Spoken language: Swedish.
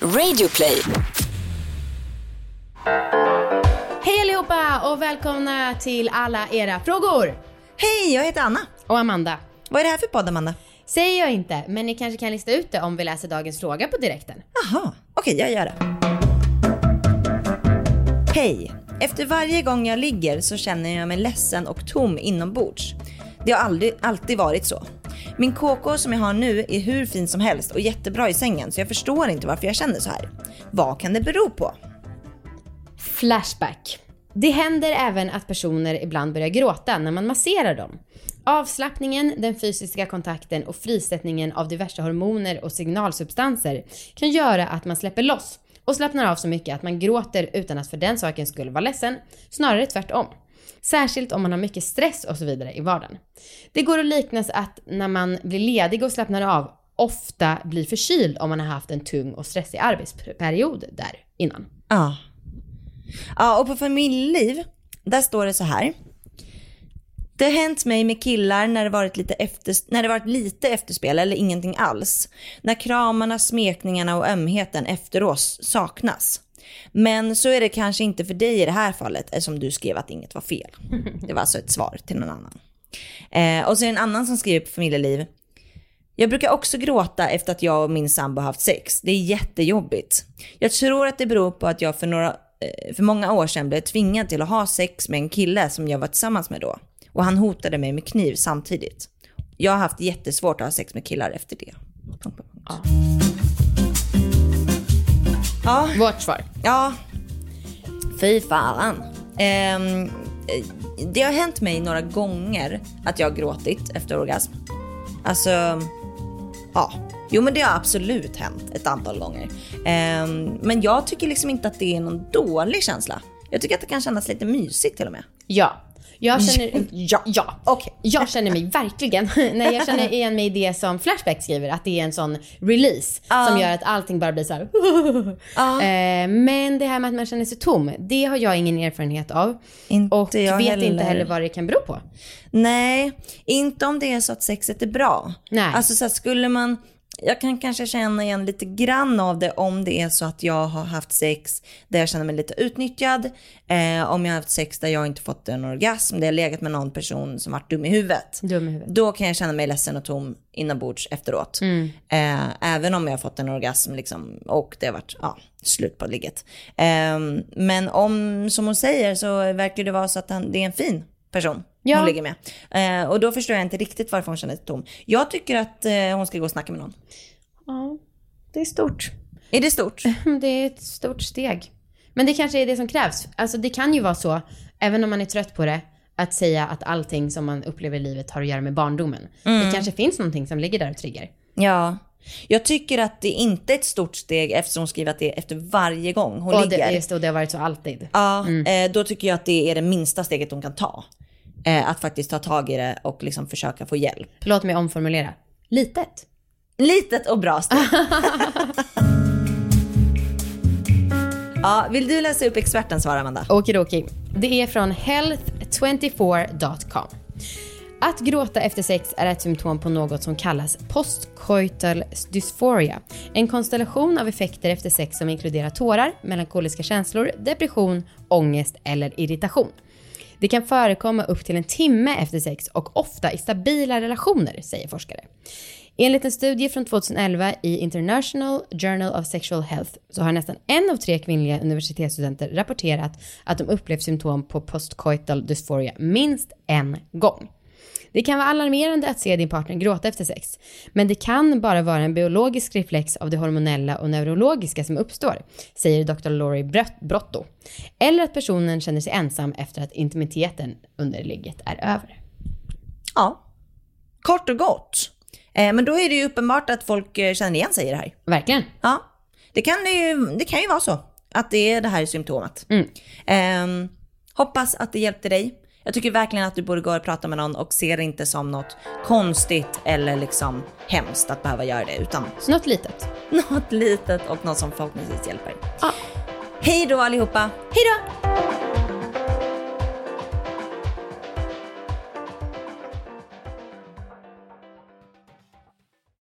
Radioplay. Hej allihopa och välkomna till alla era frågor! Hej, jag heter Anna. Och Amanda. Vad är det här för podd, Amanda? Säger jag inte, men ni kanske kan lista ut det om vi läser dagens fråga på direkten. Jaha, okej, jag gör det. Hej. Efter varje gång jag ligger så känner jag mig ledsen och tom inombords. Det har aldrig, alltid varit så. Min KK som jag har nu är hur fin som helst och jättebra i sängen så jag förstår inte varför jag känner så här. Vad kan det bero på? Flashback. Det händer även att personer ibland börjar gråta när man masserar dem. Avslappningen, den fysiska kontakten och frisättningen av diverse hormoner och signalsubstanser kan göra att man släpper loss och slappnar av så mycket att man gråter utan att för den saken skulle vara ledsen, snarare tvärtom. Särskilt om man har mycket stress och så vidare i vardagen. Det går att liknas att när man blir ledig och slappnar av ofta blir förkyld om man har haft en tung och stressig arbetsperiod där innan. Ja. Ja, och på familjeliv, där står det så här. Det har hänt mig med killar när det varit lite, efter, när det varit lite efterspel eller ingenting alls. När kramarna, smekningarna och ömheten efteråt saknas. Men så är det kanske inte för dig i det här fallet eftersom du skrev att inget var fel. Det var alltså ett svar till någon annan. Eh, och så är det en annan som skriver på familjeliv. Jag brukar också gråta efter att jag och min sambo haft sex. Det är jättejobbigt. Jag tror att det beror på att jag för, några, eh, för många år sedan blev tvingad till att ha sex med en kille som jag var tillsammans med då. Och han hotade mig med kniv samtidigt. Jag har haft jättesvårt att ha sex med killar efter det. Punkt, punkt, Ja. Ja. Vårt svar. Ja, fy fan. Ehm, det har hänt mig några gånger att jag har gråtit efter orgasm. Alltså, ja. Jo men det har absolut hänt ett antal gånger. Ehm, men jag tycker liksom inte att det är någon dålig känsla. Jag tycker att det kan kännas lite mysigt till och med. Ja. Jag känner, Ja. ja. Okej. Jag känner mig verkligen, nej jag känner igen mig i det som Flashback skriver, att det är en sån release Ja. som gör att allting bara blir så här. Ja. Eh, men det här med att man känner sig tom, det har jag ingen erfarenhet av. Inte och jag vet heller. inte heller vad det kan bero på. Nej, inte om det är så att sexet är bra. Nej. Alltså så skulle man, jag kan kanske känna igen lite grann av det om det är så att jag har haft sex där jag känner mig lite utnyttjad. Eh, om jag har haft sex där jag inte fått en orgasm, där jag legat med någon person som varit dum i huvudet. Dum i huvudet. Då kan jag känna mig ledsen och tom inombords efteråt. Eh, även om jag har fått en orgasm liksom, och det har varit ja, slut på ligget. Eh, men om, som hon säger, så verkar det vara så att han, det är en fin person Ja. hon ligger med. Eh, och då förstår jag inte riktigt varför hon känner sig tom. Jag tycker att eh, hon ska gå och snacka med någon. Ja, det är stort. Är det stort? Det är ett stort steg. Men det kanske är det som krävs. Alltså det kan ju vara så, även om man är trött på det, att säga att allting som man upplever i livet har att göra med barndomen. Det kanske finns någonting som ligger där och triggar. Ja. Jag tycker att det inte är ett stort steg eftersom hon skriver att det är efter varje gång hon Och ligger. det, just det, och det har varit så alltid. Ja, eh, då tycker jag att det är det minsta steget hon kan ta. Eh, att faktiskt ta tag i det och liksom försöka få hjälp. Låt mig omformulera. Litet. Litet och bra steg. ja, vill du läsa upp expertens svar Amanda? Okidoki. Det är från health24.com. Att gråta efter sex är ett symptom på något som kallas postcoital dysphoria. En konstellation av effekter efter sex som inkluderar tårar, melankoliska känslor, depression, ångest eller irritation. Det kan förekomma upp till en timme efter sex och ofta i stabila relationer, säger forskare. Enligt en studie från 2011 i International Journal of Sexual Health så har nästan en av tre kvinnliga universitetsstudenter rapporterat att de upplevt symptom på postcoital dysphoria minst en gång. Det kan vara alarmerande att se din partner gråta efter sex, men det kan bara vara en biologisk reflex av det hormonella och neurologiska som uppstår, säger Dr. Brott- Brotto. Eller att personen känner sig ensam efter att intimiteten under ligget är över. Ja. Kort och gott. Eh, men då är det ju uppenbart att folk eh, känner igen sig i det här. Verkligen. Ja, det kan ju, det kan ju vara så. Att det är det här symptomet. Mm. Ehm, hoppas att det hjälpte dig. Jag tycker verkligen att du borde gå och prata med någon och se det inte som något konstigt eller liksom hemskt att behöva göra det. Utan något litet. något litet och något som förhoppningsvis hjälper. Ja. Hej då allihopa! Hej då!